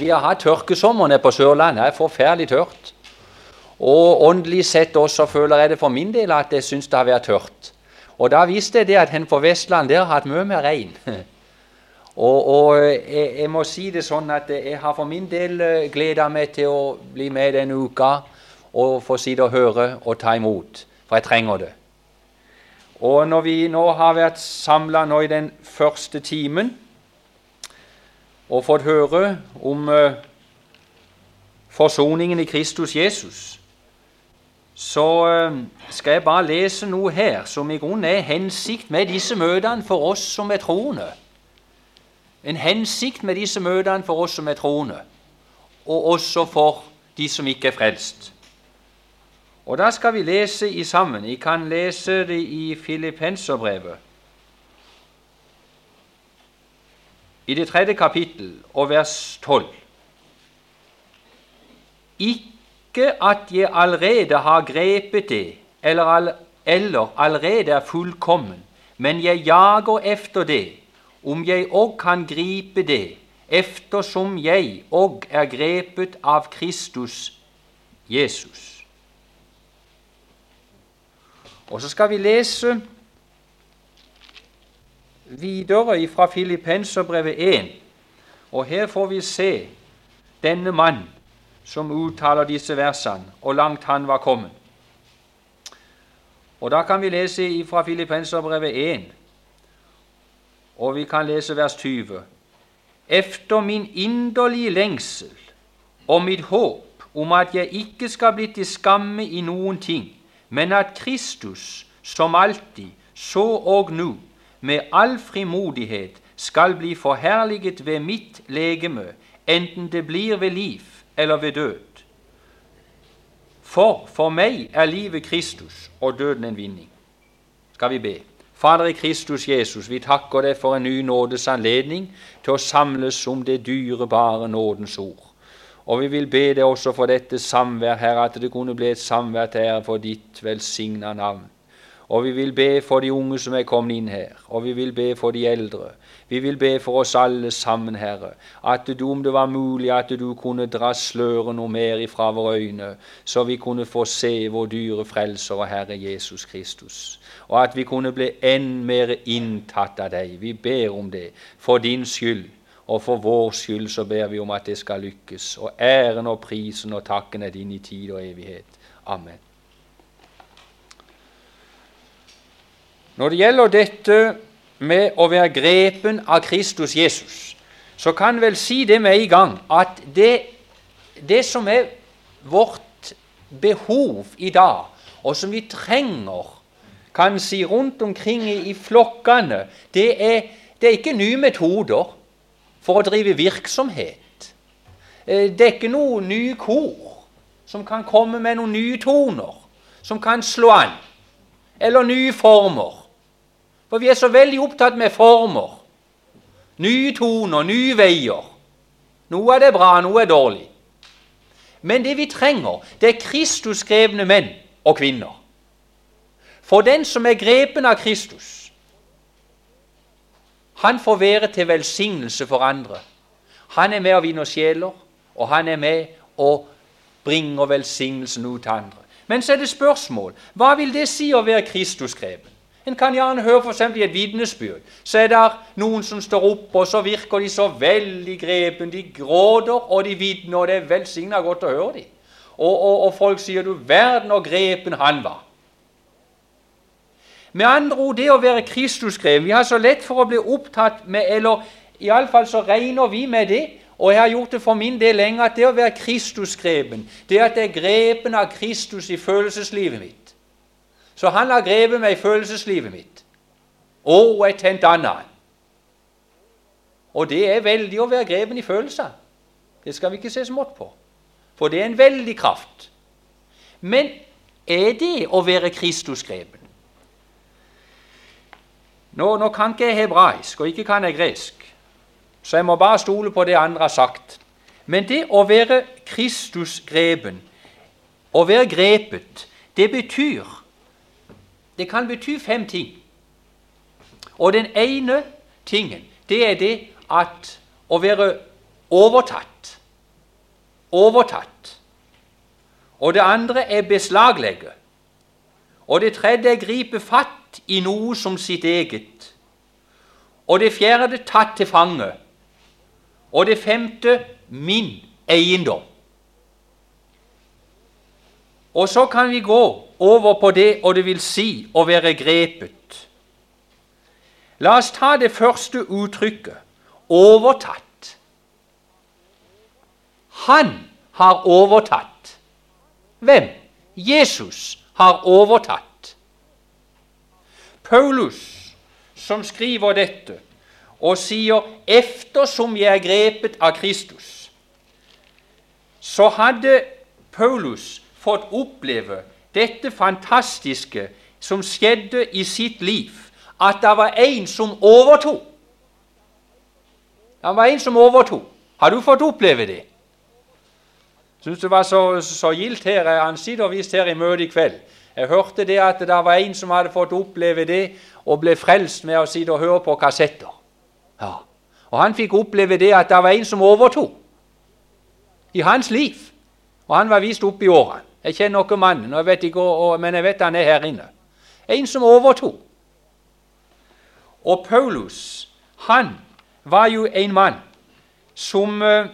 vi har hatt tørkesommer nede på Sørlandet. Det er forferdelig tørt. Og åndelig sett også føler jeg det for min del at jeg syns det har vært tørt. Og da viste jeg det at hen på Vestland der har hatt mye mer regn. og, og jeg, jeg, må si det sånn at jeg har for min del eh, gleda meg til å bli med denne uka og få sitte og høre og ta imot, for jeg trenger det. Og når vi nå har vært samla nå i den første timen og fått høre om uh, forsoningen i Kristus Jesus, så uh, skal jeg bare lese noe her som i grunnen er hensikt med disse møtene for oss som er troende. En hensikt med disse møtene for oss som er troende, og også for de som ikke er frelst. Og Da skal vi lese i sammen. Jeg kan lese det i Filippenserbrevet. I det tredje kapittel og vers 12. Ikke at jeg allerede har grepet det, eller, eller allerede er fullkommen, men jeg jager efter det, om jeg òg kan gripe det, eftersom jeg òg er grepet av Kristus Jesus. Og så skal vi lese videre fra Filippenserbrevet 1. Og her får vi se denne mann som uttaler disse versene, og langt han var kommet. Og Da kan vi lese fra Filippenserbrevet 1, og vi kan lese vers 20. Efter min inderlige lengsel og mitt håp om at jeg ikke skal bli til skamme i noen ting, men at Kristus, som alltid, så og nå, med all frimodighet skal bli forherliget ved mitt legeme, enten det blir ved liv eller ved død. For for meg er livet Kristus og døden en vinning. Skal vi be. Fader i Kristus Jesus, vi takker deg for en ny nådes anledning til å samles om det dyrebare nådens ord. Og vi vil be deg også for dette samvær, Herre, at det kunne bli et samvær til ære for ditt velsigna navn. Og vi vil be for de unge som er kommet inn her, og vi vil be for de eldre. Vi vil be for oss alle sammen, Herre, at du, om det var mulig, at du kunne dra sløret noe mer ifra våre øyne, så vi kunne få se vår dyre frelser og Herre Jesus Kristus. Og at vi kunne bli enn mer inntatt av deg. Vi ber om det for din skyld. Og for vår skyld så ber vi om at det skal lykkes. Og æren og prisen og takken er din i tid og evighet. Amen. Når det gjelder dette med å være grepen av Kristus Jesus, så kan vel si det med en gang at det, det som er vårt behov i dag, og som vi trenger kan si rundt omkring i, i flokkene, det er, det er ikke nye metoder for å drive virksomhet. Eh, det er ikke noe nye kor som kan komme med noen nye toner, som kan slå an, eller nye former. For vi er så veldig opptatt med former. Nye toner, nye veier. Noe er det bra, noe er dårlig. Men det vi trenger, det er Kristus-skrevne menn og kvinner. For den som er grepen av Kristus, han får være til velsignelse for andre. Han er med å vinne sjeler, og han er med å bringe velsignelsen ut til andre. Men så er det spørsmål hva vil det si å være Kristusgrepen? En kan gjerne høre f.eks. i et vitnesbyrd. Så er det noen som står opp, og så virker de så veldig grepen. De gråter, og de vitner, og det er velsigna godt å høre dem. Og, og, og folk sier du verden og grepen han var. Med andre ord, det å være Kristusskreven Vi har så lett for å bli opptatt med Eller iallfall så regner vi med det, og jeg har gjort det for min del lenge, at det å være Kristusskreven, det at jeg er grepen av Kristus i følelseslivet mitt Så han har grepet meg i følelseslivet mitt. Og et tent annet. Og det er veldig å være grepen i følelser. Det skal vi ikke se smått på. For det er en veldig kraft. Men er det å være Kristusskreven? Nå, nå kan ikke jeg hebraisk, og ikke kan jeg gresk, så jeg må bare stole på det andre har sagt. Men det å være Kristus-grepen, å være grepet, det betyr Det kan bety fem ting. Og den ene tingen, det er det at å være overtatt overtatt. Og det andre er beslaglegge. Og det tredje er gripe fatt i noe som sitt eget. Og det fjerde tatt til fange. Og det femte min eiendom. Og så kan vi gå over på det og det vil si å være grepet. La oss ta det første uttrykket overtatt. Han har overtatt. Hvem? Jesus har overtatt. Paulus, som skriver dette, og sier 'eftersom jeg er grepet av Kristus', så hadde Paulus fått oppleve dette fantastiske som skjedde i sitt liv, at det var en som overtok. Det var en som overtok. Har du fått oppleve det? Syns det var så, så gildt her. Han sitter visst her i møtet i kveld. Jeg hørte det at det var en som hadde fått oppleve det og ble frelst med å sitte og høre på kassetter. Ja. Og Han fikk oppleve det at det var en som overtok i hans liv. Og han var vist opp i årene. Jeg kjenner noen mannen, jeg vet ikke, og, men jeg vet han er her inne. En som overtok. Og Paulus, han var jo en mann som uh,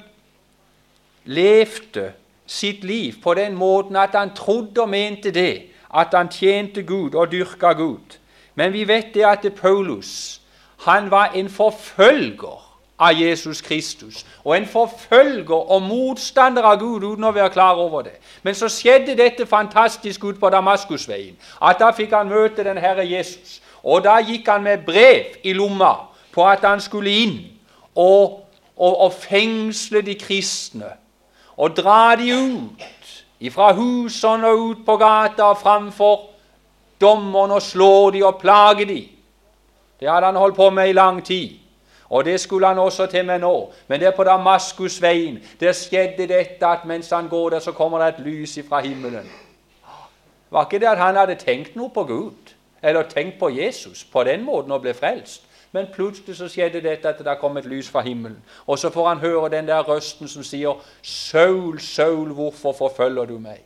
levde sitt liv på den måten at han trodde og mente det, at han tjente Gud og dyrka Gud. Men vi vet det at Paulus han var en forfølger av Jesus Kristus. Og en forfølger og motstander av Gud uten å være klar over det. Men så skjedde dette fantastisk ut på Damaskusveien. At da fikk han møte den Herre Jesus. Og da gikk han med brev i lomma på at han skulle inn og, og, og fengsle de kristne. Og dra de ut fra husene og ut på gata og framfor dommerne og slå de og plage de. Det hadde han holdt på med i lang tid. Og det skulle han også til med nå. Men det er på Damaskusveien der skjedde dette at mens han går der, så kommer det et lys fra himmelen. Var ikke det at han hadde tenkt noe på Gud, eller tenkt på Jesus på den måten og ble frelst? Men plutselig så skjedde dette at det kom et lys fra himmelen. Og så får han høre den der røsten som sier, 'Saul, Saul, hvorfor forfølger du meg?'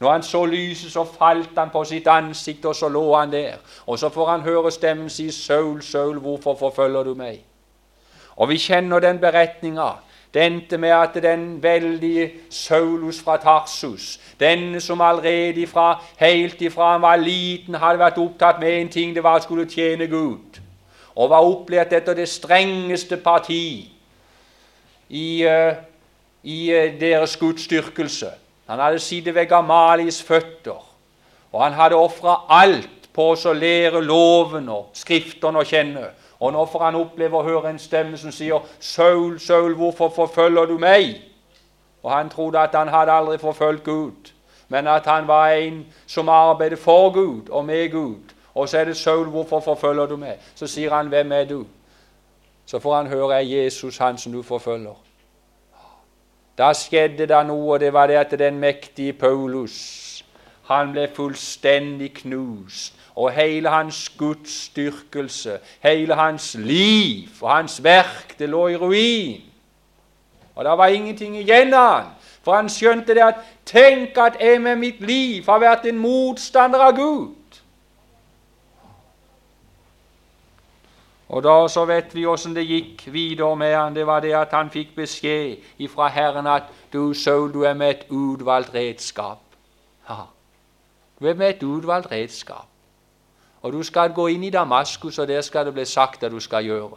Når han så lyset, så falt han på sitt ansikt, og så lå han der. Og så får han høre stemmen si, 'Saul, Saul, hvorfor forfølger du meg?' Og vi kjenner den beretninga. Det endte med at den veldige Saulus fra Tarsus, denne som allerede ifra, helt ifra han var liten, hadde vært opptatt med en ting, det var å skulle tjene Gud, og var opplært etter det strengeste parti i, uh, i uh, deres gudsdyrkelse. Han hadde sittet ved Gamalies føtter, og han hadde ofra alt på å lære loven og skriftene å kjenne. Og nå får han oppleve å høre en stemme som sier, 'Saul, Saul, hvorfor forfølger du meg?' Og han trodde at han hadde aldri forfulgt Gud, men at han var en som arbeidet for Gud og med Gud. Og så er det 'Saul, hvorfor forfølger du meg?' Så sier han, 'Hvem er du?' Så får han høre, 'Er Jesus han som du forfølger?' Da skjedde det noe, og det var det at den mektige Paulus han ble fullstendig knust og hele hans gudsdyrkelse, hele hans liv og hans verk, det lå i ruin. Og det var ingenting igjen av han, for han skjønte det at Tenk at jeg med mitt liv har vært en motstander av Gud. Og da så vet vi åssen det gikk videre med han. Det var det at han fikk beskjed fra Herren at du, Saul, du er med et utvalgt redskap. Ja, du er med et utvalgt redskap. Og du skal gå inn i Damaskus, og der skal det bli sagt at du skal gjøre.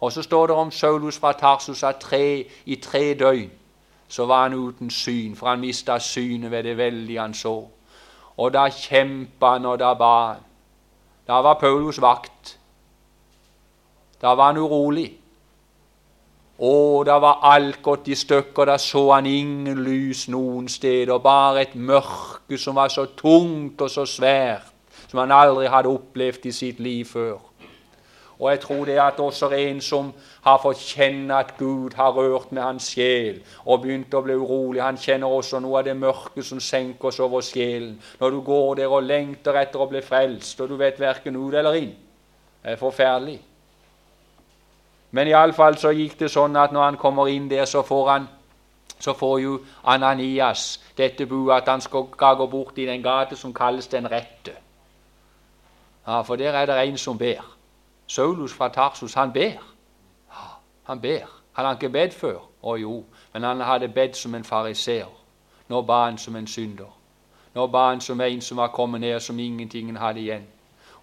Og så står det om Saulus fra Tarsus at tre, i tre døgn så var han uten syn, for han mista synet ved det veldige han så. Og da kjempa han, og da ba han. Da var Paulus vakt. Da var han urolig. Å, da var alt gått i stykker. Da så han ingen lys noen steder, bare et mørke som var så tungt og så svært som han aldri hadde opplevd i sitt liv før. Og jeg tror det at også en som har fått kjenne at Gud har rørt med hans sjel og begynt å bli urolig, han kjenner også noe av det mørke som senker seg over sjelen. Når du går der og lengter etter å bli frelst, og du vet verken ut eller inn. Det er forferdelig. Men iallfall så gikk det sånn at når han kommer inn der, så får han så får jo Ananias dette budet at han skal gå bort i den gate som kalles Den rette. Ja, For der er det en som ber. Saulus fra Tarsus, han ber. Ja, han ber. Hadde han ikke bedt før? Å jo, men han hadde bedt som en fariseer. Nå ba han som en synder. Nå ba han som en som var kommet ned, som ingenting hadde igjen.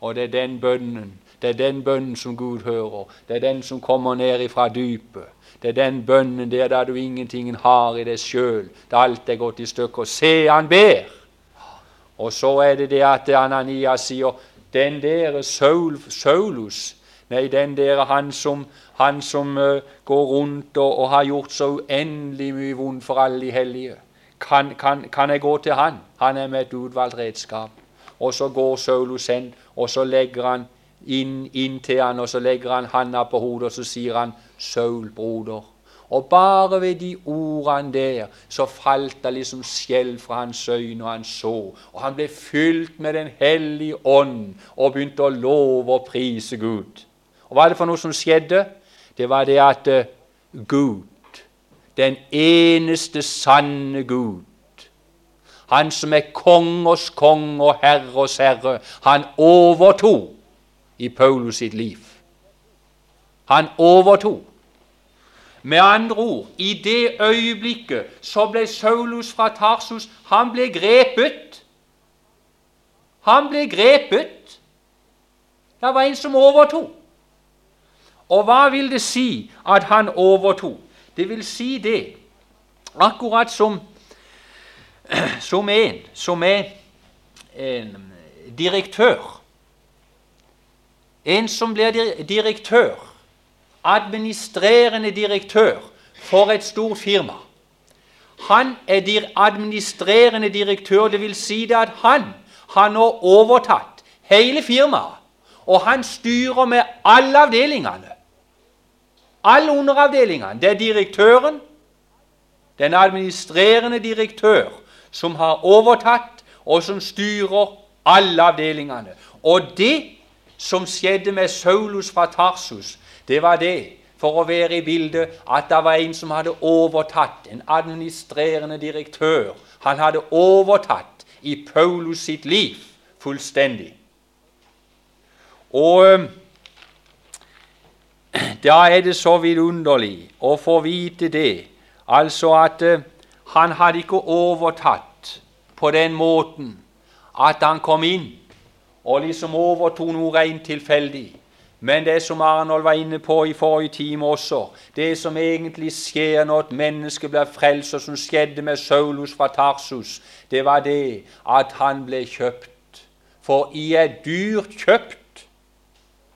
Og det er den bønnen det er den bønnen som Gud hører. Det er den som kommer ned ifra dypet. Det er den bønnen der da du ingenting har i deg sjøl, da alt er gått i stykker. Se, han ber! Og så er det det at Ananias sier den der Saul, Saulus Nei, den der han som, han som uh, går rundt og, og, har gjort så uendelig mye vondt for alle de hellige. Kan, kan, kan jeg gå til han? Han er med et utvalgt redskap. Og så går Saulus hen, og så legger han inn, inn til han, og så legger han handa på hodet, og så sier han 'Saul, broder'. Og bare ved de ordene der så falt det liksom skjell fra hans øyne, og han så. Og han ble fylt med Den hellige ånd og begynte å love og prise Gud. Og Hva er det for noe som skjedde? Det var det at uh, Gud, den eneste sanne Gud, han som er kongers konge og herres herre, han overtok i Paulus sitt liv. Han overtok. Med andre ord, i det øyeblikket så ble Saulus fra Tarsus Han ble grepet. Han ble grepet. Det var en som overtok. Og hva vil det si at han overtok? Det vil si det, akkurat som, som en som er en direktør en som blir direktør, administrerende direktør for et stort firma. Han er administrerende direktør, dvs. Si at han har nå overtatt hele firmaet. Og han styrer med alle avdelingene. Alle underavdelingene. Det er direktøren, den administrerende direktør, som har overtatt, og som styrer alle avdelingene. Og det som skjedde med Saulus fra Tarsus, det var det, for å være i bildet, at det var en som hadde overtatt, en administrerende direktør. Han hadde overtatt i Paulus sitt liv fullstendig. Og da er det så vidunderlig å få vite det, altså at han hadde ikke overtatt på den måten at han kom inn og liksom overtok noe rent tilfeldig. Men det som Arnold var inne på i forrige time også, det som egentlig skjer når et menneske blir frelst, og som skjedde med Saulus fra Tarsus, det var det at han ble kjøpt. For I er dyrt kjøpt.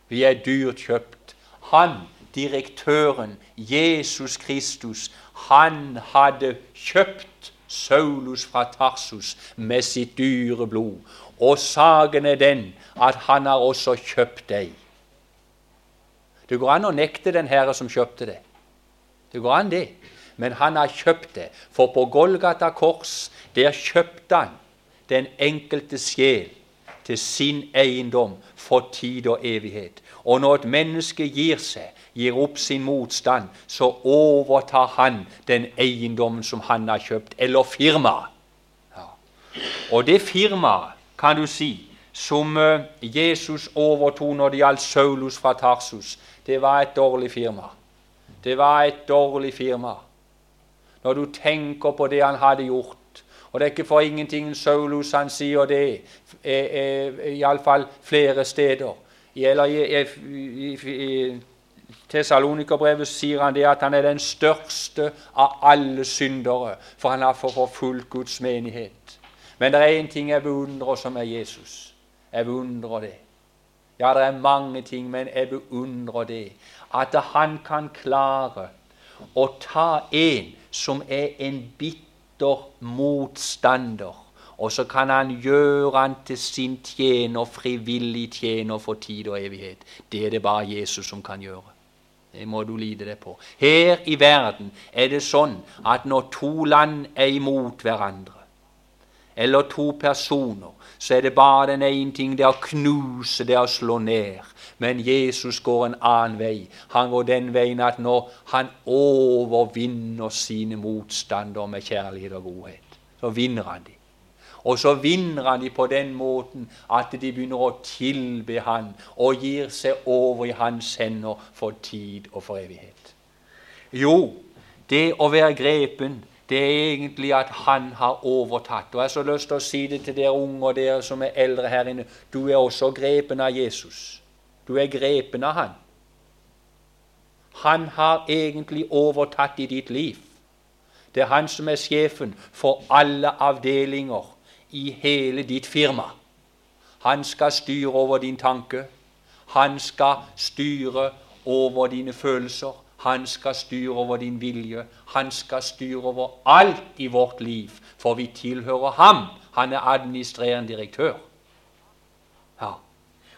Vi er dyrt kjøpt. Han, direktøren, Jesus Kristus, han hadde kjøpt Saulus fra Tarsus med sitt dyre blod. Og saken er den at han har også kjøpt deg. Det går an å nekte den herre som kjøpte det. Det går an, det. Men han har kjøpt det. For på Golgata kors, der kjøpte han den enkelte sjel til sin eiendom for tid og evighet. Og når et menneske gir seg, gir opp sin motstand, så overtar han den eiendommen som han har kjøpt, eller firmaet. Ja. Og det firmaet kan du si, som eh, Jesus overtok når det gjaldt Saulus fra Tarsus, det var et dårlig firma. Det var et dårlig firma. Når du tenker på det han hadde gjort Og det er ikke for ingenting Saulus han sier det, iallfall flere steder. Eller i, i, i Tessalonikerbrevet sier han det at han er den største av alle syndere, for han har forfulgt Guds menighet. Men det er én ting jeg beundrer, som er Jesus. Jeg beundrer det. Ja, det er mange ting, men jeg beundrer det. At han kan klare å ta en som er en bitter motstander, og så kan han gjøre han til sin tjener, frivillig tjener for tid og evighet. Det er det bare Jesus som kan gjøre. Det må du lide deg på. Her i verden er det sånn at når to land er imot hverandre, eller to personer, så er det bare den ene ting det er å knuse, det er å slå ned. Men Jesus går en annen vei. Han går den veien at når han overvinner sine motstandere med kjærlighet og godhet, så vinner han dem. Og så vinner han dem på den måten at de begynner å tilbe han og gir seg over i hans hender for tid og for evighet. Jo, det å være grepen det er egentlig at han har overtatt. Og Jeg har så lyst til å si det til dere unge og dere som er eldre her inne. Du er også grepen av Jesus. Du er grepen av han. Han har egentlig overtatt i ditt liv. Det er han som er sjefen for alle avdelinger i hele ditt firma. Han skal styre over din tanke. Han skal styre over dine følelser. Han skal styre over din vilje. Han skal styre over alt i vårt liv, for vi tilhører ham. Han er administrerende direktør. Ja.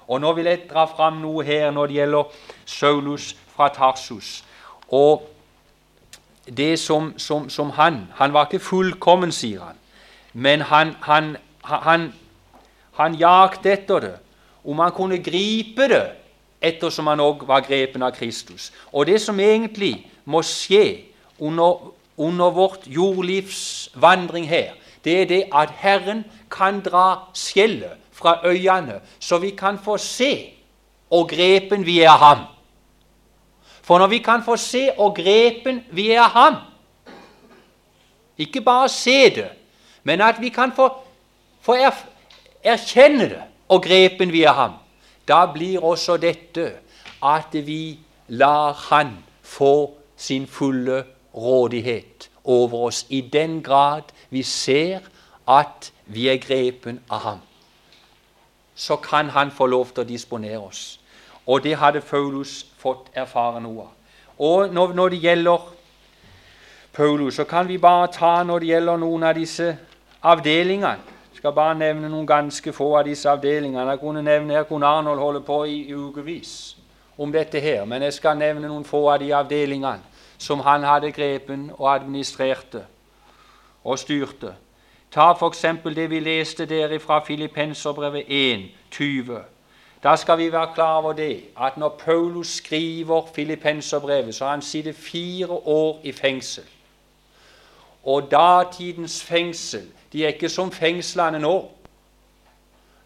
Og Nå vil jeg dra fram noe her når det gjelder Saulus fra Tarsus. Og det som, som, som han Han var ikke fullkommen, sier han, men han, han, han, han jakte etter det. Om han kunne gripe det ettersom han òg var grepen av Kristus. Og det som egentlig må skje under, under vårt jordlivs vandring her, det er det at Herren kan dra skjellet fra øynene, så vi kan få se og grepen vi er ham. For når vi kan få se og grepen vi er ham Ikke bare se det, men at vi kan få, få erkjenne det og grepen vi er ham da blir også dette at vi lar Han få sin fulle rådighet over oss i den grad vi ser at vi er grepen av ham. Så kan han få lov til å disponere oss. Og det hadde Paulus fått erfare noe av. Og når, det gjelder Paulus, så kan vi bare ta når det gjelder noen av disse avdelingene skal bare nevne noen ganske få av disse avdelingene. Jeg kunne nevne, Her kunne Arnold holde på i, i ukevis om dette her, men jeg skal nevne noen få av de avdelingene som han hadde grepen og administrerte og styrte. Ta f.eks. det vi leste der fra Filippenserbrevet 1, 20. Da skal vi være klar over det at når Paulus skriver Filippenserbrevet, så har han sittet fire år i fengsel. Og datidens fengsel de er ikke som fengslene nå.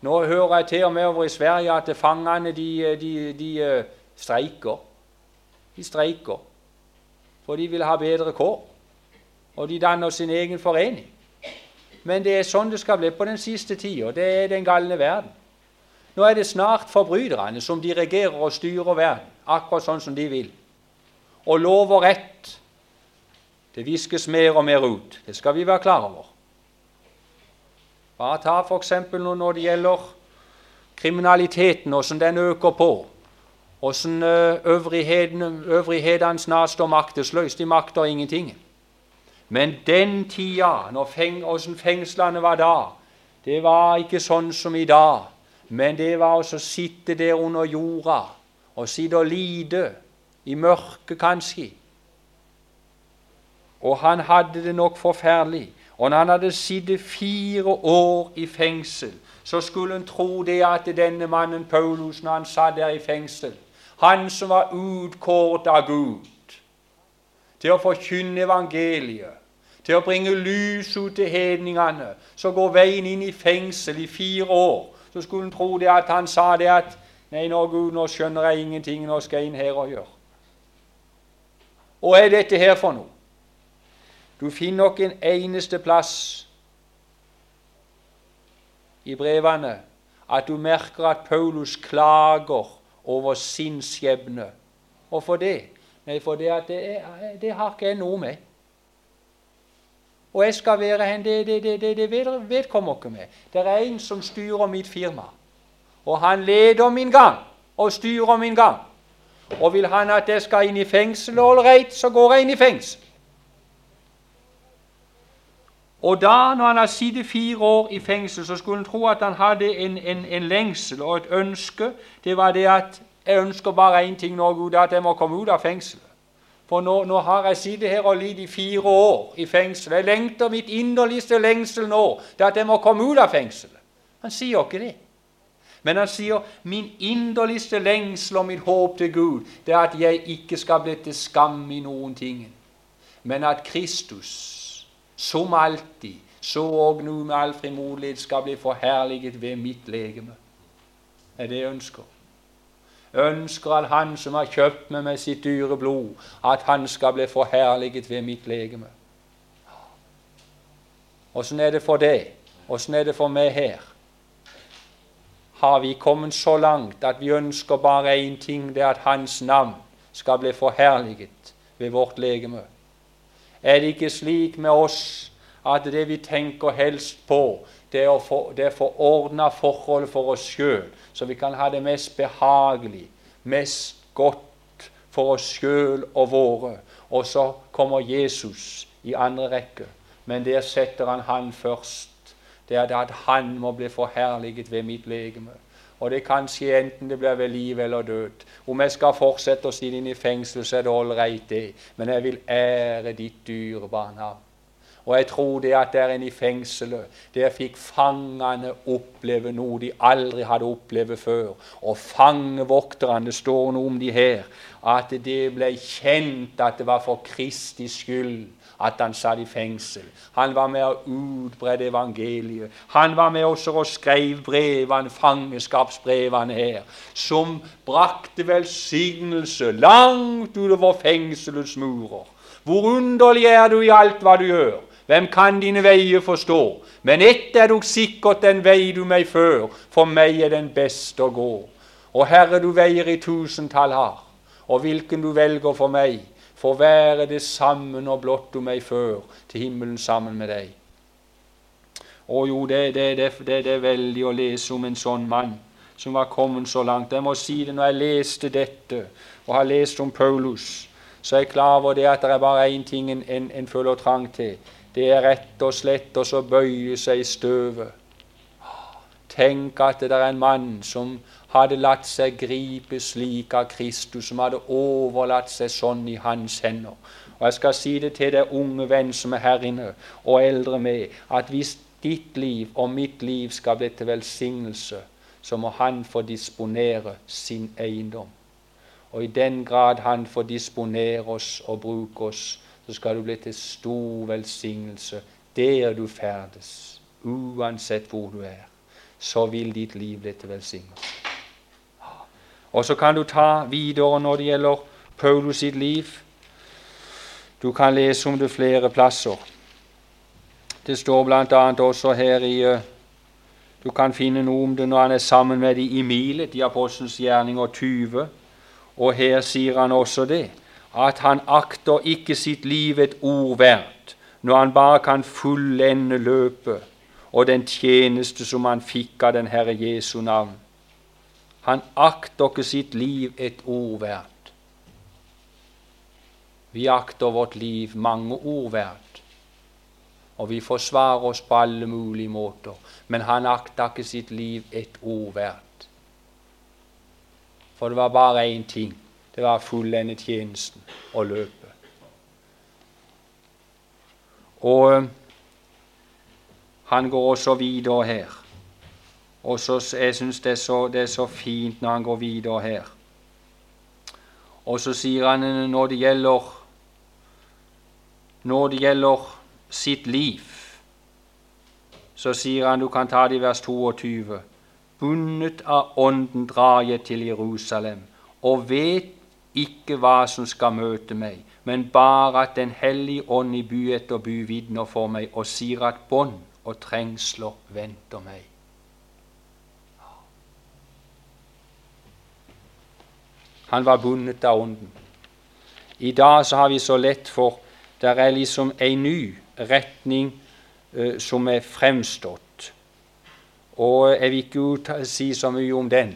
Nå hører jeg til og med over i Sverige at fangene de, de, de eh, streiker. De streiker. For de vil ha bedre kår. Og de danner sin egen forening. Men det er sånn det skal bli på den siste tida. Det er den galne verden. Nå er det snart forbryterne som dirigerer og styrer verden, akkurat sånn som de vil. Og lov og rett, det viskes mer og mer ut. Det skal vi være klar over. Bare ta f.eks. når det gjelder kriminaliteten, hvordan den øker på. Hvordan eh, øvrighetene snart står maktesløst. De makter ingenting. Men den tida, når feng, hvordan fengslene var da, det var ikke sånn som i dag. Men det var å sitte der under jorda og sitte og lide, i mørket kanskje. Og han hadde det nok forferdelig. Og når han hadde sittet fire år i fengsel, så skulle en tro det at denne mannen Paulus, når han satt der i fengsel Han som var utkåret av Gud til å forkynne evangeliet, til å bringe lys ut til hedningene, så går veien inn i fengsel i fire år. Så skulle en tro det at han sa det at Nei, nå Gud, nå skjønner jeg ingenting, nå skal jeg inn her og gjøre. Og er dette her for noe? Du finner nok en eneste plass i brevene at du merker at Paulus klager over sin skjebne. Hvorfor det? Nei, for det, at det, er, det har ikke jeg noe med. Og jeg skal være hen, det, det, det, vedkommer ikke meg. Det er en som styrer mitt firma. Og han leder min gang og styrer min gang. Og vil han at jeg skal inn i fengsel, ålreit, så går jeg inn i fengsel. Og da, når han har sittet fire år i fengsel, så skulle en tro at han hadde en, en, en, lengsel og et ønske. Det var det at jeg ønsker bare én ting nå, Gud, at jeg må komme ut av fengselet. For nå, nå har jeg sittet her og lidd i fire år i fengsel. Jeg lengter mitt inderligste lengsel nå det at jeg må komme ut av fengselet. Han sier jo ikke det. Men han sier min inderligste lengsel og mitt håp til Gud det er at jeg ikke skal bli til skam i noen ting, men at Kristus, som alltid, så og nå med all frimodighet skal bli forherliget ved mitt legeme. Er det jeg ønsker. Jeg ønsker at Han som har kjøpt meg med sitt dyre blod, at Han skal bli forherliget ved mitt legeme. Åssen er det for deg? Åssen er det for meg her? Har vi kommet så langt at vi ønsker bare én ting, det er at Hans navn skal bli forherliget ved vårt legeme? Er det ikke slik med oss at det vi tenker helst på, det er å få, det er få ordna forhold for oss sjøl, så vi kan ha det mest behagelig, mest godt for oss sjøl og våre. Og så kommer Jesus i andre rekke. Men der setter han Han først. Det er at Han må bli forherliget ved mitt legeme. Og det kan skje enten det blir ved liv eller død. Om jeg skal fortsette å sitte inne i fengsel, så er det ålreit, det. Men jeg vil ære ditt dyrebare navn. Og jeg tror det at der inne i fengselet, der fikk fangene oppleve noe de aldri hadde opplevd før. Og fangevokterne, det står noe om de her, at det ble kjent at det var for Kristis skyld at han satt i fengsel. Han var med og utbrede evangeliet. Han var med også og skrev brevene, fangeskapsbrevene her, som brakte velsignelse langt utover fengselets murer. Hvor underlig er du i alt hva du gjør? Hvem kan dine veier forstå? Men ett er dog sikkert den vei du meg før, for meg er den beste å gå. Og Herre, du veier i tusentall har, og hvilken du velger for meg, får være det samme når blott du meg før til himmelen sammen med deg. Å jo, det, det, det, det, er veldig å lese om en sånn mann som var kommet så langt. Jeg må si det når jeg leste dette og har lest om Paulus, så er jeg klar over det at det er bare én ting en, en, en føler trang til det er rett og slett å bøye seg i støvet. Tenk at det er en mann som hadde latt seg gripe slik av Kristus, som hadde overlatt seg sånn i hans hender. Og Jeg skal si det til deg unge venn som er her inne, og eldre med, at hvis ditt liv og mitt liv skal bli til velsignelse, så må han få disponere sin eiendom. Og i den grad han får disponere oss og bruke oss, så skal du bli til stor velsignelse der du ferdes. Uansett hvor du er, så vil ditt liv bli til velsignelse. Og så kan du ta videre når det gjelder Paulus sitt liv. Du kan lese om det flere plasser. Det står bl.a. også her i eh, Du kan finne noe om det når han er sammen med de i Milet, i Apostelens gjerninger 20. Og her sier han også det at han akter ikke sitt liv et ord verdt når han bare kan fullende løpet og den tjeneste som han fikk av den Herre Jesu navn. Han akter ikke sitt liv et ord verdt. Vi akter vårt liv mange ord verdt, og vi forsvarer oss på alle mulige måter, men han akter ikke sitt liv et ord verdt. For det var bare én ting det var å fullende tjenesten og løpe. Og eh, han går også videre her. Og så, Jeg syns det, det, er så fint når han går videre her. Og så sier han når det gjelder Når det gjelder sitt liv, så sier han, du kan ta det i vers 22 Bundet av Ånden drar jeg til Jerusalem og vet ikke hva som skal møte meg, men bare at Den hellige ånd i by etter by vitner for meg og sier at bånd og trengsler venter meg. Han var bundet av Ånden. I dag så har vi så lett for Det er liksom en ny retning eh, som er fremstått. Og jeg vil ikke si så mye om den.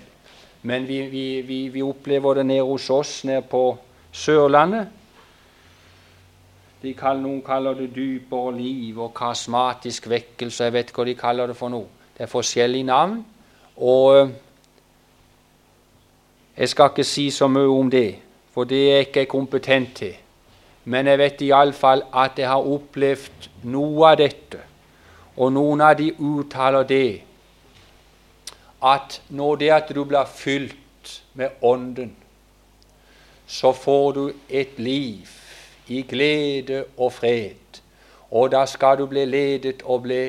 Men vi, vi, vi, vi opplever det nede hos oss, nede på Sørlandet. De kaller, noen kaller det dypere liv og karismatisk vekkelse. Jeg vet hva de kaller det for noe. Det er forskjellige navn. Og eh, jeg skal ikke si så mye om det, for det er jeg ikke kompetent til. Men jeg vet iallfall at jeg har opplevd noe av dette. Og noen av de uttaler det at når det at du blir fylt med Ånden, så får du et liv i glede og fred. Og da skal du bli ledet og bli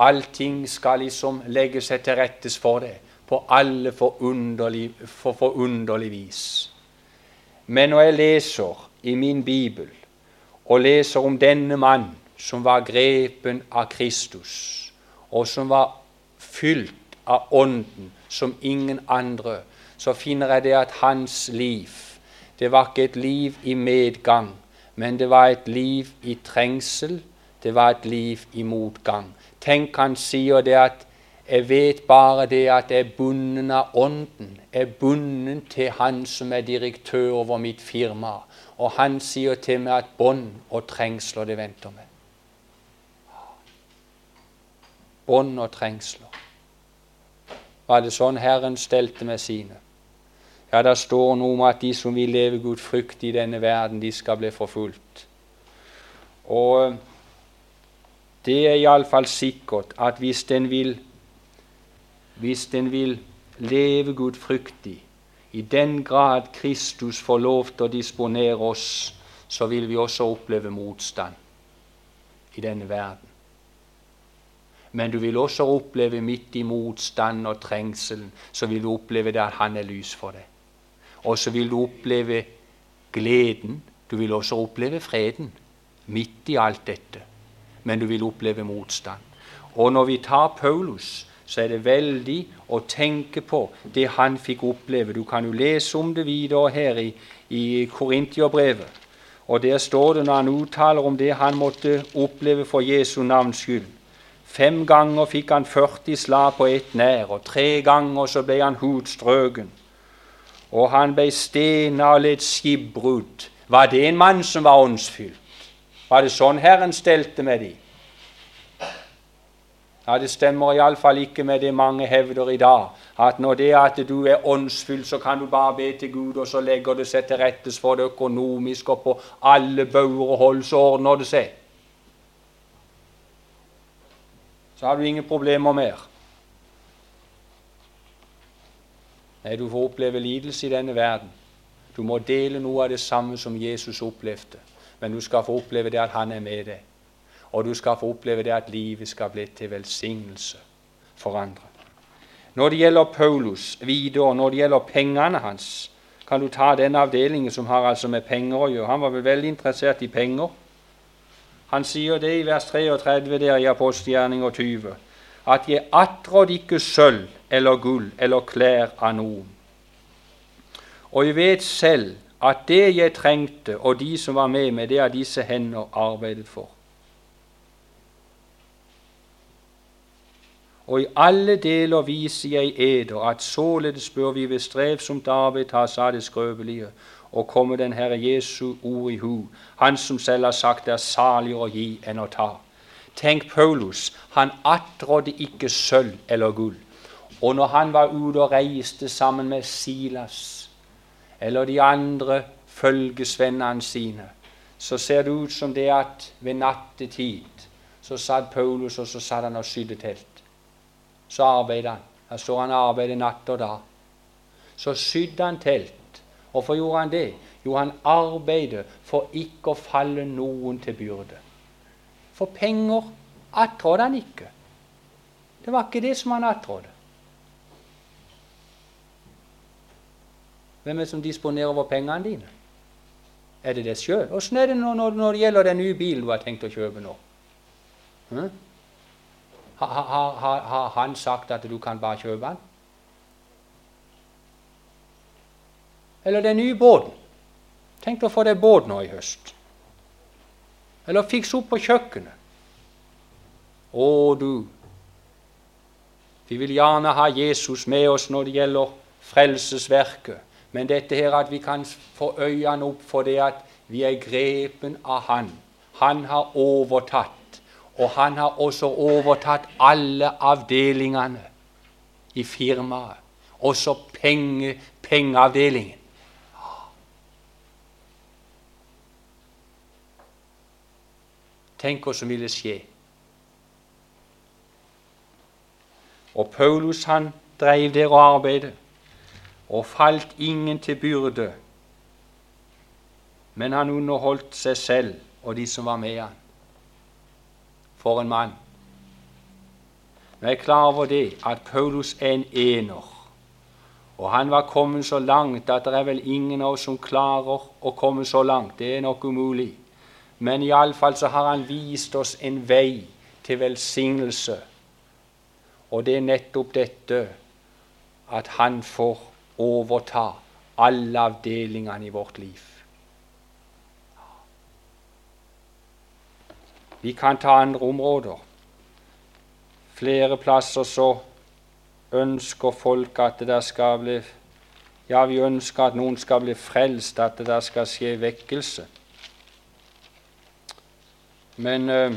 Allting skal liksom legge seg til rettes for deg på alle forunderlig, for forunderlig vis. Men når jeg leser i min bibel og leser om denne mann som var grepen av Kristus, og som var fylt av Ånden som ingen andre, så finner jeg det at hans liv det var ikke et liv i medgang, men det var et liv i trengsel, det var et liv i motgang. Tenk, han sier det at jeg vet bare det at jeg er bunden av Ånden. Jeg er bunden til Han som er direktør over mitt firma. Og han sier til meg at bånd og trengsler, det venter meg. Bånd og trengsler. Var det sånn Herren stelte med sine? Ja, det står noe om at de som vil leve frykt i denne verden, de skal bli forfulgt. Og det er iallfall sikkert at hvis den vil hvis den vil leve gudfryktig, i den grad Kristus får lov til å disponere oss, så vil vi også oppleve motstand i denne verden. Men du vil også oppleve midt i motstand og trengselen, så vil du oppleve det at Han er lys for deg. Og så vil du oppleve gleden. Du vil også oppleve freden midt i alt dette. Men du vil oppleve motstand. Og når vi tar Paulus, så er det veldig å tenke på det han fikk oppleve. Du kan jo lese om det videre her i, i Korintierbrevet. Og der står det når han uttaler om det han måtte oppleve for Jesu navns skyld. Fem ganger fikk han 40 slag på ett nær, og tre ganger så ble han hudstrøken. Og han ble stena og led skipbrudd. Var det en mann som var åndsfylt? Var det sånn Herren stelte med dem? Ja, Det stemmer iallfall ikke med det mange hevder i dag. At når det er at du er åndsfull, så kan du bare be til Gud, og så legger det seg til rettes for det økonomisk, og på alle bauger og hold så ordner det seg. Så har du ingen problemer mer. Nei, du får oppleve lidelse i denne verden. Du må dele noe av det samme som Jesus opplevde, men du skal få oppleve det at han er med deg. Og du skal få oppleve det at livet skal bli til velsignelse for andre. Når det gjelder Paulus videre, når det gjelder pengene hans, kan du ta den avdelingen som har altså med penger å gjøre. Han var vel veldig interessert i penger. Han sier det i vers 33 der i apostelgjerninger 20, at jeg atråd ikke sølv eller gull eller klær av noen. Og jeg vet selv at det jeg trengte, og de som var med meg, det har disse hender arbeidet for. Og i alle deler viser jeg eder at således bør vi ved strevsomt arbeid ta har av det skrøpelige og komme den Herre Jesu ord i hu, Han som selv har sagt det er saligere å gi enn å ta. Tenk Paulus, han attrådde ikke sølv eller gull. Og når han var ute og reiste sammen med Silas eller de andre følgesvennene sine, så ser det ut som det at ved nattetid så satt Paulus og så satt han og sydde telt så arbeidet han. Her står han og arbeider natt og dag. Så sydde han telt. Hvorfor gjorde han det? Jo, han arbeidet for ikke å falle noen til byrde. For penger attrådde han ikke. Det var ikke det som han attrådde. Hvem er det som disponerer over pengene dine? Er det deg sjøl? Åssen er det når, når, det gjelder den nye bilen du har tenkt å kjøpe nå? Hm? Har, har, har han sagt at du kan bare kjøpe den? Eller den nye båten. Tenk å få deg båt nå i høst. Eller fikse opp på kjøkkenet. Å, du. Vi vil gjerne ha Jesus med oss når det gjelder frelsesverket. Men dette her at vi kan få øynene opp for det at vi er grepen av Han. Han har overtatt. Og han har også overtatt alle avdelingene i firmaet. Også penge, pengeavdelingen. Tenk hva som ville skje. Og Paulus han dreiv der og arbeidet, og falt ingen til byrde. Men han underholdt seg selv og de som var med han. For en mann. Jeg er klar over det at Paulus er en ener. Og han var kommet så langt at det er vel ingen av oss som klarer å komme så langt. Det er nok umulig. Men iallfall så har han vist oss en vei til velsignelse. Og det er nettopp dette at han får overta alle avdelingene i vårt liv. Vi kan ta andre områder. Flere plasser så ønsker folk at det der skal bli Ja, vi ønsker at noen skal bli frelst, at det der skal skje vekkelse. Men øh,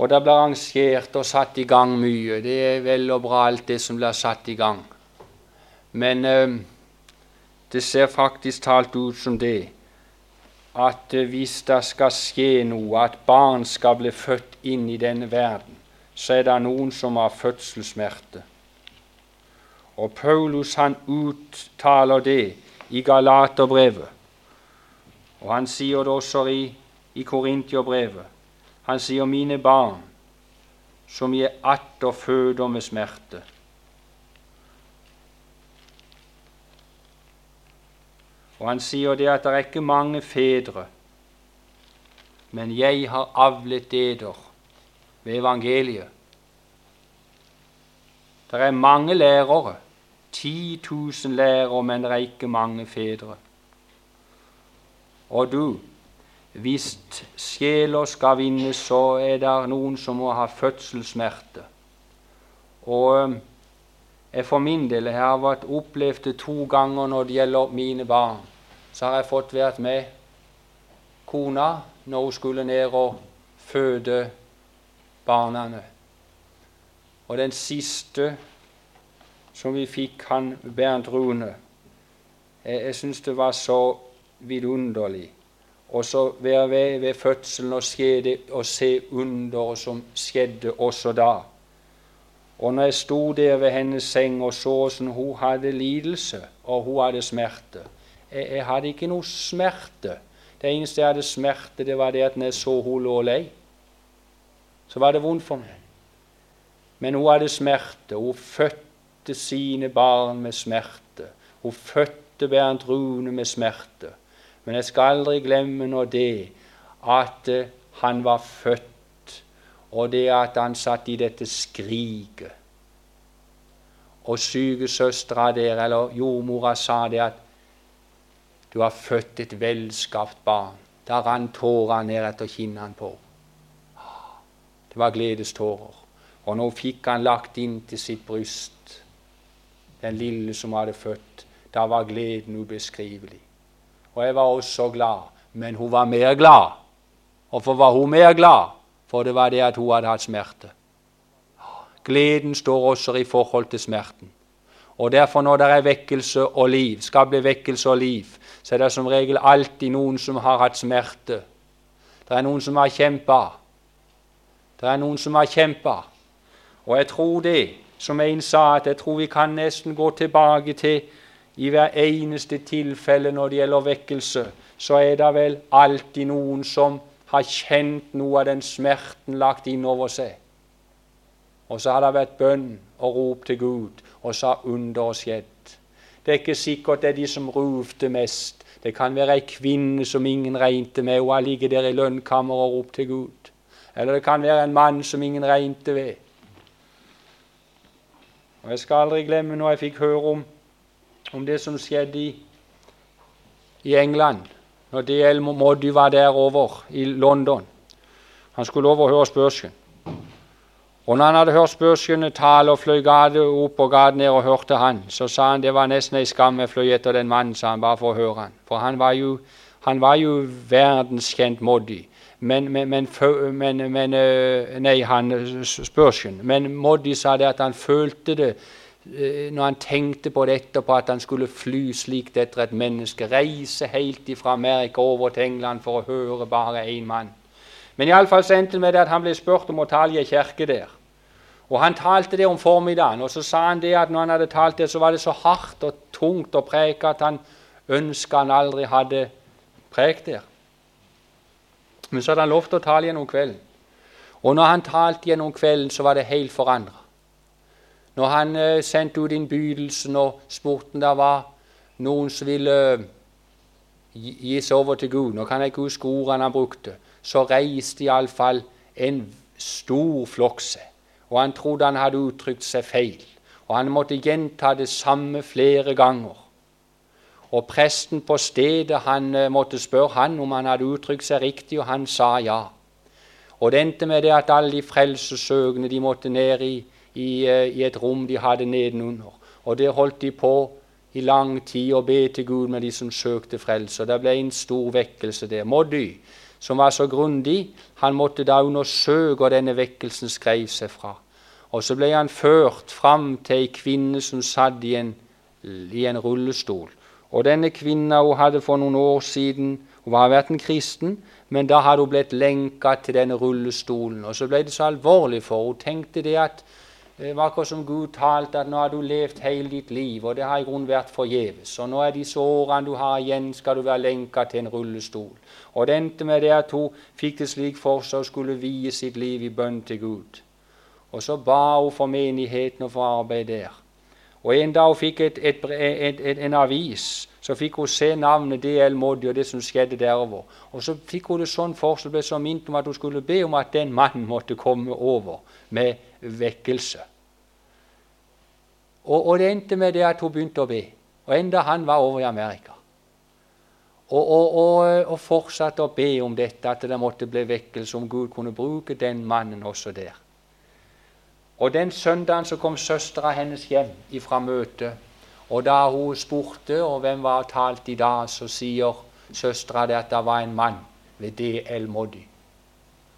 Og det blir arrangert og satt i gang mye. Det er vel og bra, alt det som blir satt i gang. Men øh, det ser faktisk talt ut som det at øh, hvis det skal skje noe, at barn skal bli født inn i denne verden, så er det noen som har fødselssmerte. Og Paulus han uttaler det i Galaterbrevet. Og han sier det også i, i Korintierbrevet. Han sier 'mine barn, som jeg atter føder med smerte'. Og han sier det at det er ikke mange fedre, men jeg har avlet eder ved evangeliet. Det er mange lærere, 10 000 lærere, men det er ikke mange fedre. Og du, hvis sjeler skal vinnes, så er det noen som må ha fødselssmerte. Og jeg for min del jeg har vært opplevd det to ganger når det gjelder mine barn. Så har jeg fått vært med kona når hun skulle ned og føde barna. Og den siste som vi fikk, han Bernt Rune Jeg, jeg syns det var så vidunderlig. Og så være ved, ved fødselen og, skjede, og se underet som skjedde også da. Og når jeg sto der ved hennes seng og så hvordan hun hadde lidelse og hun hadde smerte jeg, jeg hadde ikke noe smerte. Det eneste jeg hadde smerte, det var det at når jeg så hun lå lei så var det vondt for meg. Men hun hadde smerte. Hun fødte sine barn med smerte. Hun fødte Bernt Rune med smerte. Men jeg skal aldri glemme nå det at eh, han var født, og det at han satt i dette skriket. Og sykesøstera der, eller jordmora, sa det at du har født et velskapt barn. Da rant tårene ned etter kinnene på det var gledestårer. Og nå fikk han lagt inn til sitt bryst den lille som hadde født. Da var gleden ubeskrivelig. Og jeg var også glad, men hun var mer glad. Hvorfor var hun mer glad? For det var det at hun hadde hatt smerte. Gleden står også i forhold til smerten. Og derfor, når det er vekkelse og liv, skal bli vekkelse og liv, så er det som regel alltid noen som har hatt smerte. Det er noen som har kjempa. Det er noen som har kjempa. Og jeg tror det, som en sa, at jeg tror vi kan nesten gå tilbake til i hver eneste tilfelle når det gjelder vekkelse, så er det vel alltid noen som har kjent noe av den smerten lagt innover seg. Og så har det vært bønn og rop til Gud, og så har underet skjedd. Det er ikke sikkert det er de som ropte mest. Det kan være ei kvinne som ingen regnet med, hun ligger der i lønnkammeret og roper til Gud. Eller det kan være en mann som ingen regnte ved. Og Jeg skal aldri glemme når jeg fikk høre om, om det som skjedde i, i England, når D.L. Moddy var der over i London. Han skulle overhøre og høre Spurgeon. Og når han hadde hørt spørsmålene tale og fløy gade opp og gade ned og hørte han, så sa han det var nesten ei skam jeg fløy etter den mannen, sa han, bare for å høre han. For han var jo, han var jo verdenskjent Moddi. Men, men, men, men, Nei, han Spurgeon. Men Moddi sa det at han følte det eh, når han tenkte på dette, på at han skulle fly slikt etter et menneske, reise helt fra Amerika over til England for å høre bare én mann. Men iallfall endte det med at han ble spurt om å tale i ei kirke der. Og Han talte det om formiddagen, og så sa han det at når han hadde talt det, så var det så hardt og tungt å preke at han ønska han aldri hadde prekt der. Men så hadde han lovt å tale gjennom kvelden. Og når han talte gjennom kvelden, så var det helt forandra. Når han eh, sendte ut innbydelsen og spurte om det var noen som ville eh, gi seg over til Gud Nå kan jeg ikke huske ordene han brukte. Så reiste iallfall en stor flokk seg. Og han trodde han hadde uttrykt seg feil. Og han måtte gjenta det samme flere ganger. Og presten på stedet han eh, måtte spørre han om han hadde uttrykt seg riktig, og han sa ja. Og det endte med det at alle de frelsesøkende de måtte ned i, i, eh, i, et rom de hadde nedenunder. Og det holdt de på i lang tid å be til Gud med de som søkte frelse. Og det ble en stor vekkelse der. Må Moddy, som var så grundig, han måtte da undersøke hvor denne vekkelsen skrev seg fra. Og så ble han ført fram til ei kvinne som satt i en, i en rullestol. Og denne kvinna hun hadde for noen år siden Hun var vært en kristen, men da hadde hun blitt lenka til denne rullestolen. Og så ble det så alvorlig for. Hun tenkte det at det var akkurat som Gud talte at nå har du levd hele ditt liv, og det har i grunnen vært forgjeves. Og nå er disse årene du har igjen, skal du være lenka til en rullestol. Og det endte med det at hun fikk det slik for seg og skulle vie sitt liv i bønn til Gud. Og så ba hun for menigheten og for arbeid der. Og en dag hun fikk et, et, et, en avis så fikk hun se navnet D.L. Moddi og det som skjedde derover. Og så fikk hun det sånn for seg, ble så minnet om at hun skulle be om at den mannen måtte komme over med vekkelse. Og, og det endte med det at hun begynte å be. Og enda han var over i Amerika. Og, og, og, fortsatte å be om dette, at det måtte bli vekkelse, om Gud kunne bruke den mannen også der. Og Den søndagen så kom søstera hennes hjem ifra møtet og da hun spurte og hvem var talt i dag, så sier søstera at det var en mann ved D.L. Moddi.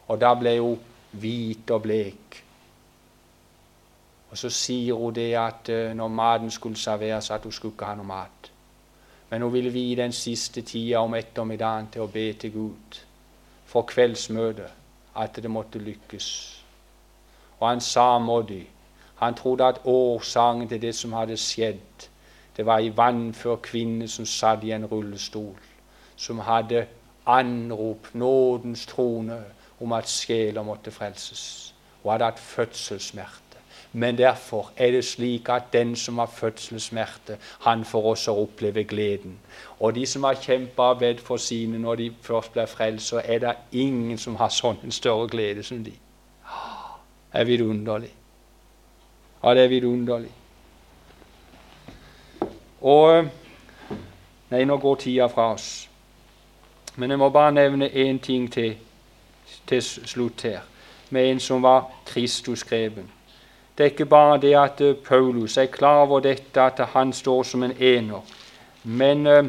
Og da ble hun hvit og blek. Og så sier hun det at uh, når maten skulle serveres, at hun skulle ikke ha noe mat. Men hun ville vie den siste tida om ettermiddagen til å be til Gud for kveldsmøtet, at det måtte lykkes. Og han sa Moddi Han trodde at årsaken til det som hadde skjedd, det var ei vannfør kvinne som satt i en rullestol, som hadde anrop nådens trone om at sjeler måtte frelses, og hadde hatt fødselssmerte. Men derfor er det slik at den som har fødselssmerte, han får også oppleve gleden. Og de som har kjempa og bedt for sine når de først blir frelst, så er det ingen som har sånn en større glede som de. Det er vidunderlig. Ja, det er vidunderlig. Og Nei, nå går tida fra oss. Men jeg må bare nevne én ting til til slutt her, med en som var Kristus-skreven. Det er ikke bare det at uh, Paulus er klar over dette, at han står som en ener. Men uh,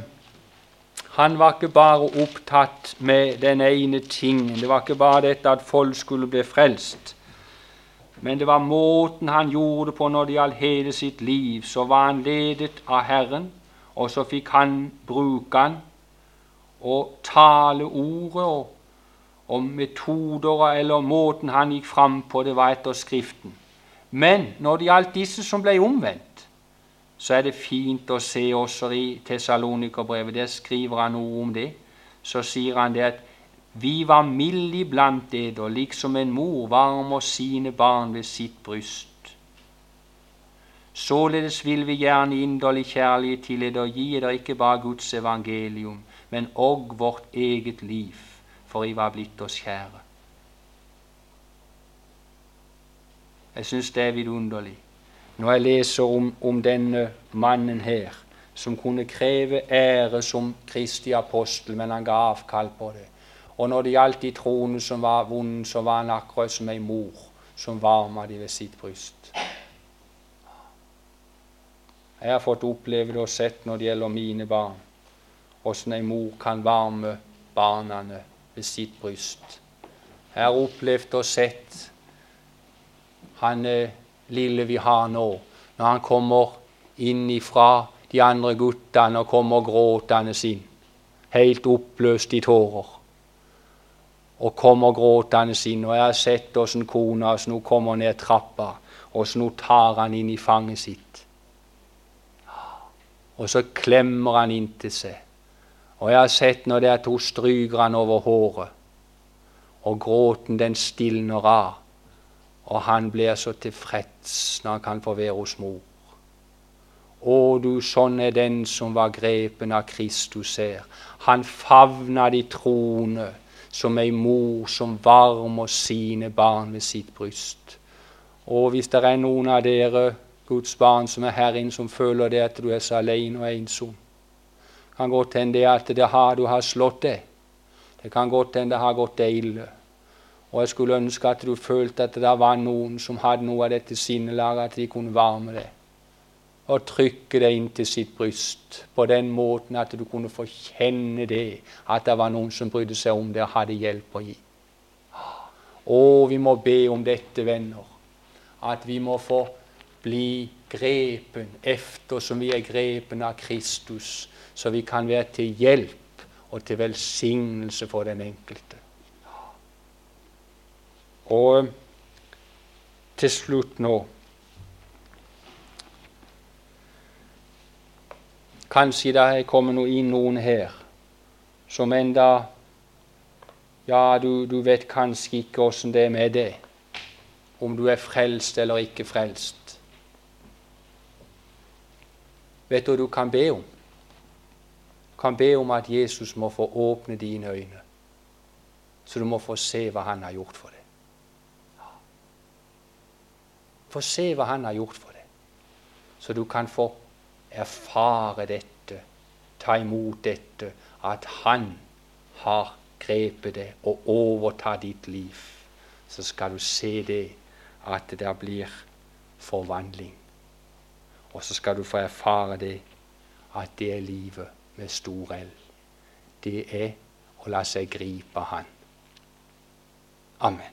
han var ikke bare opptatt med den ene tingen. Det var ikke bare dette at folk skulle bli frelst. Men det var måten han gjorde det på når det gjaldt hele sitt liv. Så var han ledet av Herren, og så fikk han bruke han og tale ordet og, og metoder eller måten han gikk fram på, det var etter Skriften. Men når det gjaldt disse som ble omvendt, så er det fint å se også i Tessalonikerbrevet. Der skriver han noe om det. Så sier han det at vi var milde iblant dere, liksom en mor varmer sine barn ved sitt bryst. Således vil vi gjerne inderlig kjærlighet til og gi dere ikke bare Guds evangelium, men òg vårt eget liv, for I var blitt oss kjære. Jeg syns det er vidunderlig når jeg leser om, om denne mannen her, som kunne kreve ære som Kristi apostel, men han ga avkall på det. Og når det gjaldt de troende som var vonde, så var han akkurat som ei mor som varma de ved sitt bryst. Jeg har fått oppleve det og sett når det gjelder mine barn, åssen ei mor kan varme barna ved sitt bryst. Jeg har opplevd og sett han eh, lille vi har nå, når han kommer inn ifra de andre guttene og kommer gråtende inn, helt oppløst i tårer. Og kommer gråtende inn. Og jeg har sett åssen kona hans nå kommer ned trappa, åssen hun tar han inn i fanget sitt. Og så klemmer han inntil seg. Og jeg har sett når det er hun stryker han over håret, og gråten den stilner av. Og han blir så tilfreds når han kan få være hos mor. Å, du, sånn er den som var grepen av Kristus her. Han favna de troende som ei mor som varmer sine barn ved sitt bryst. Og hvis det er noen av dere Guds barn som er her inne, som føler det at du er så alene og ensom, kan godt hende at det har, du har slått deg. Det kan godt hende det har gått deg ille. Og jeg skulle ønske at du følte at det var noen som hadde noe av dette sinnelaget, at de kunne varme deg og trykke deg inn til sitt bryst på den måten at du kunne få kjenne det, at det var noen som brydde seg om det og hadde hjelp å gi. Å, vi må be om dette, venner, at vi må få bli grepen efter som vi er grepen av Kristus, så vi kan være til hjelp og til velsignelse for den enkelte. Og til slutt nå Kanskje det er kommet inn noen her som enda Ja, du, du vet kanskje ikke åssen det er med det, om du er frelst eller ikke frelst. Vet du hva du kan be om? Du kan be om at Jesus må få åpne dine øyne, så du må få se hva han har gjort for deg. Få se hva han har gjort for deg, så du kan få erfare dette, ta imot dette, at Han har grepet det og overtar ditt liv, så skal du se det, at det blir forvandling. Og så skal du få erfare det, at det er livet med stor L. Det er å la seg gripe Han. Amen.